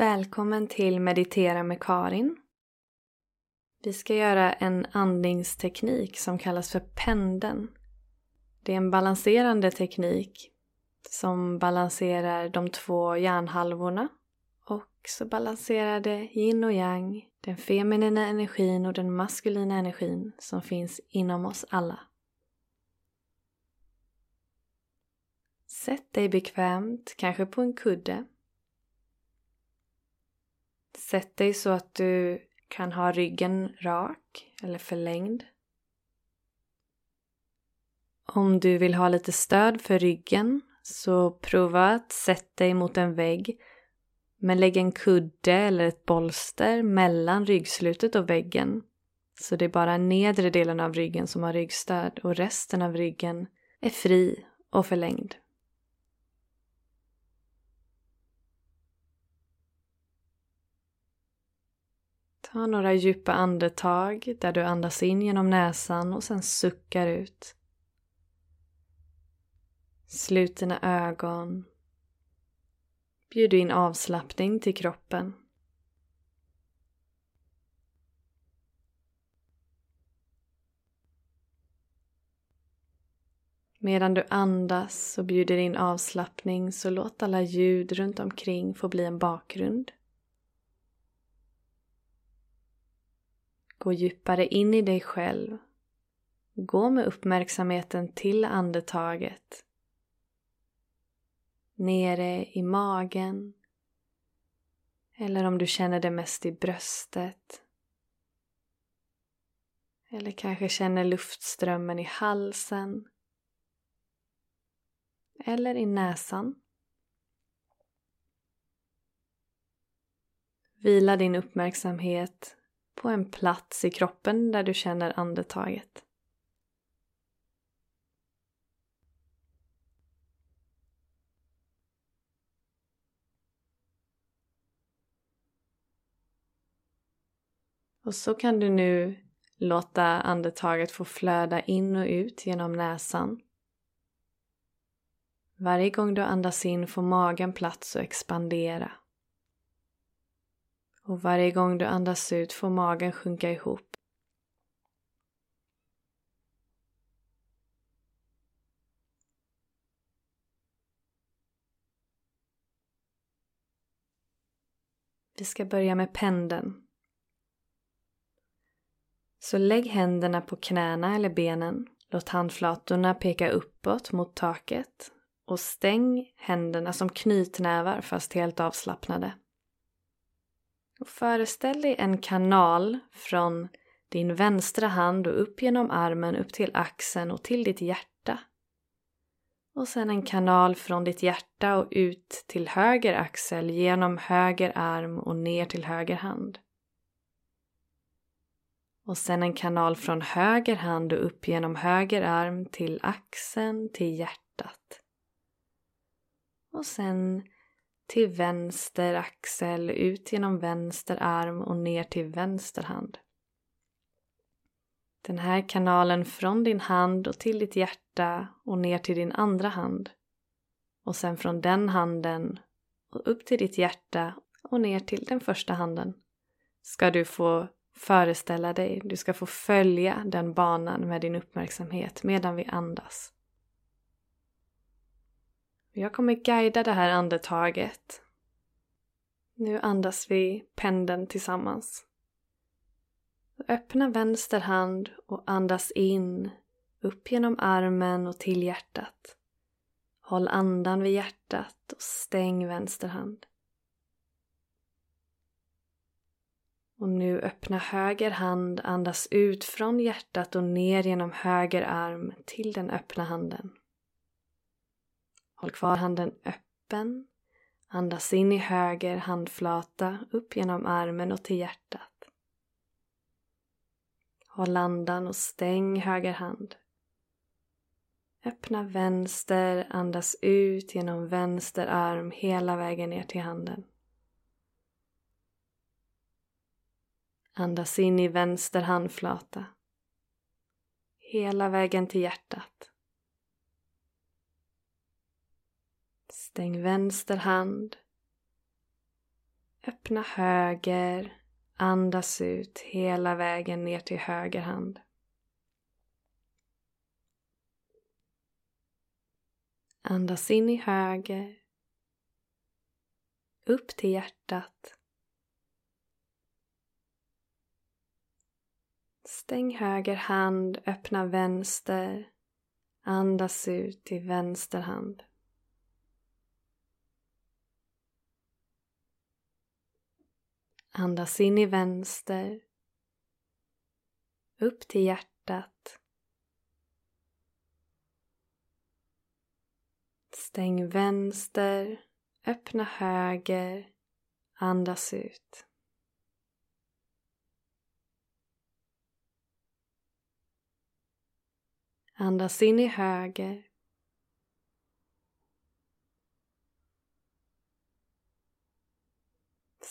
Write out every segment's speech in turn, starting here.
Välkommen till Meditera med Karin. Vi ska göra en andningsteknik som kallas för pendeln. Det är en balanserande teknik som balanserar de två hjärnhalvorna och så balanserar det yin och yang, den feminina energin och den maskulina energin som finns inom oss alla. Sätt dig bekvämt, kanske på en kudde Sätt dig så att du kan ha ryggen rak eller förlängd. Om du vill ha lite stöd för ryggen så prova att sätta dig mot en vägg men lägg en kudde eller ett bolster mellan ryggslutet och väggen. Så det är bara nedre delen av ryggen som har ryggstöd och resten av ryggen är fri och förlängd. Ta några djupa andetag där du andas in genom näsan och sen suckar ut. Slut dina ögon. Bjud in avslappning till kroppen. Medan du andas och bjuder in avslappning så låt alla ljud runt omkring få bli en bakgrund. Gå djupare in i dig själv. Gå med uppmärksamheten till andetaget. Nere i magen. Eller om du känner det mest i bröstet. Eller kanske känner luftströmmen i halsen. Eller i näsan. Vila din uppmärksamhet på en plats i kroppen där du känner andetaget. Och så kan du nu låta andetaget få flöda in och ut genom näsan. Varje gång du andas in får magen plats att expandera. Och varje gång du andas ut får magen sjunka ihop. Vi ska börja med pendeln. Så lägg händerna på knäna eller benen. Låt handflatorna peka uppåt mot taket och stäng händerna som knytnävar fast helt avslappnade. Och föreställ dig en kanal från din vänstra hand och upp genom armen upp till axeln och till ditt hjärta. Och sen en kanal från ditt hjärta och ut till höger axel genom höger arm och ner till höger hand. Och sen en kanal från höger hand och upp genom höger arm till axeln, till hjärtat. Och sen till vänster axel, ut genom vänster arm och ner till vänster hand. Den här kanalen från din hand och till ditt hjärta och ner till din andra hand. Och sen från den handen och upp till ditt hjärta och ner till den första handen. Ska du få föreställa dig, du ska få följa den banan med din uppmärksamhet medan vi andas. Jag kommer guida det här andetaget. Nu andas vi pendeln tillsammans. Öppna vänster hand och andas in, upp genom armen och till hjärtat. Håll andan vid hjärtat och stäng vänster hand. Och nu öppna höger hand, andas ut från hjärtat och ner genom höger arm till den öppna handen. Håll kvar handen öppen. Andas in i höger handflata upp genom armen och till hjärtat. Håll andan och stäng höger hand. Öppna vänster, andas ut genom vänster arm hela vägen ner till handen. Andas in i vänster handflata. Hela vägen till hjärtat. Stäng vänster hand. Öppna höger. Andas ut hela vägen ner till höger hand. Andas in i höger. Upp till hjärtat. Stäng höger hand, öppna vänster. Andas ut i vänster hand. Andas in i vänster. Upp till hjärtat. Stäng vänster, öppna höger, andas ut. Andas in i höger.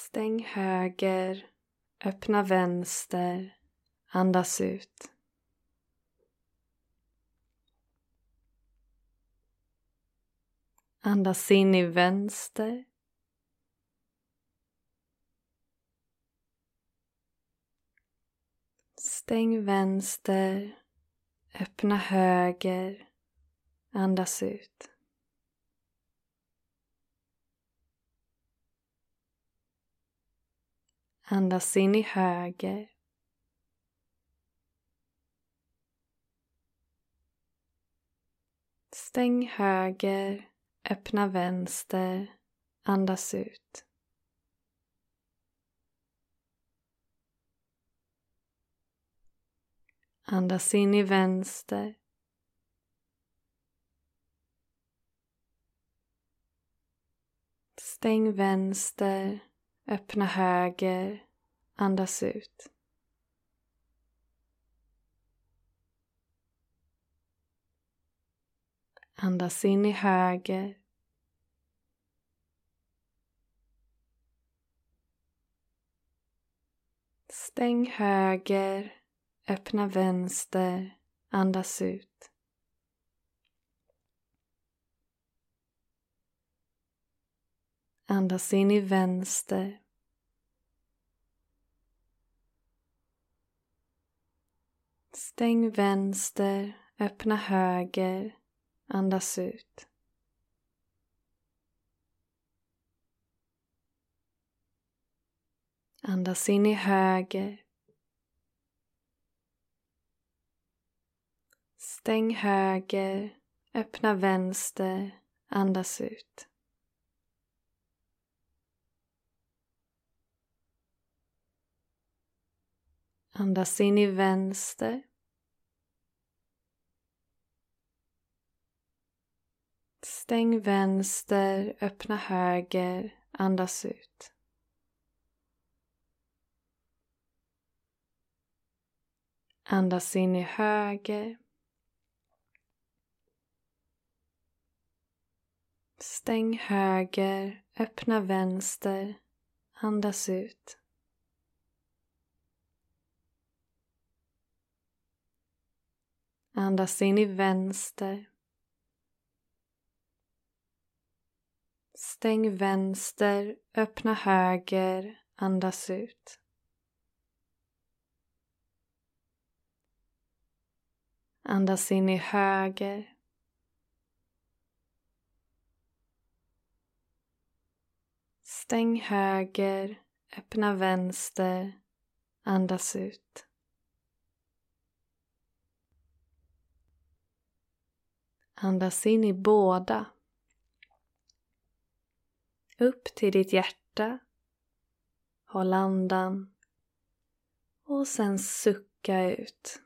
Stäng höger, öppna vänster, andas ut. Andas in i vänster. Stäng vänster, öppna höger, andas ut. Andas in i höger. Stäng höger, öppna vänster, andas ut. Andas in i vänster. Stäng vänster, öppna höger, andas ut. Andas in i höger. Stäng höger, öppna vänster, andas ut. Andas in i vänster. Stäng vänster, öppna höger, Andas ut. Andas in i höger. Stäng höger, öppna vänster, andas ut. Andas in i vänster. Stäng vänster, öppna höger, andas ut. Andas in i höger. Stäng höger, öppna vänster, andas ut. Andas in i vänster. Stäng vänster, öppna höger, andas ut. Andas in i höger. Stäng höger, öppna vänster, andas ut. Andas in i båda. Upp till ditt hjärta. Håll andan. Och sen sucka ut.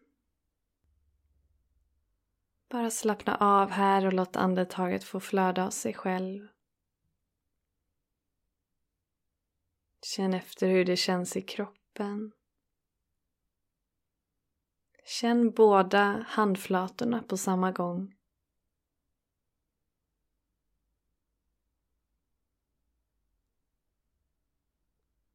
Bara slappna av här och låt andetaget få flöda av sig själv. Känn efter hur det känns i kroppen. Känn båda handflatorna på samma gång.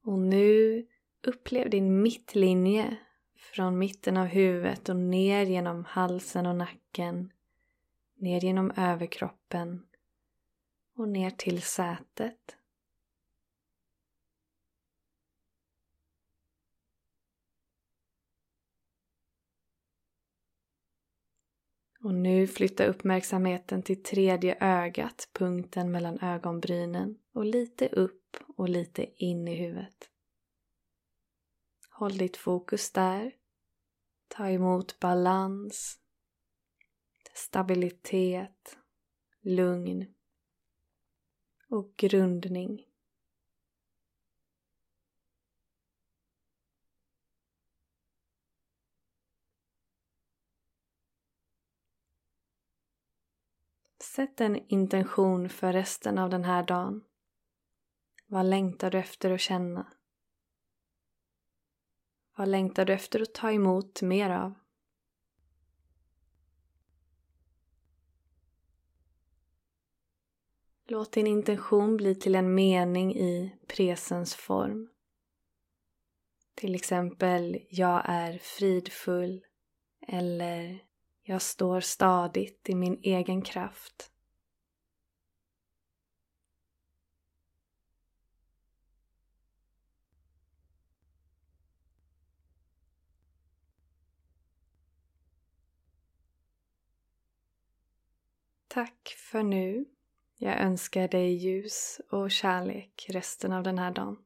Och nu upplev din mittlinje från mitten av huvudet och ner genom halsen och nacken, ner genom överkroppen och ner till sätet. Och nu flytta uppmärksamheten till tredje ögat, punkten mellan ögonbrynen och lite upp och lite in i huvudet. Håll ditt fokus där. Ta emot balans, stabilitet, lugn och grundning. Sätt en intention för resten av den här dagen. Vad längtar du efter att känna? Vad längtar du efter att ta emot mer av? Låt din intention bli till en mening i presens form. Till exempel, jag är fridfull eller jag står stadigt i min egen kraft. Tack för nu. Jag önskar dig ljus och kärlek resten av den här dagen.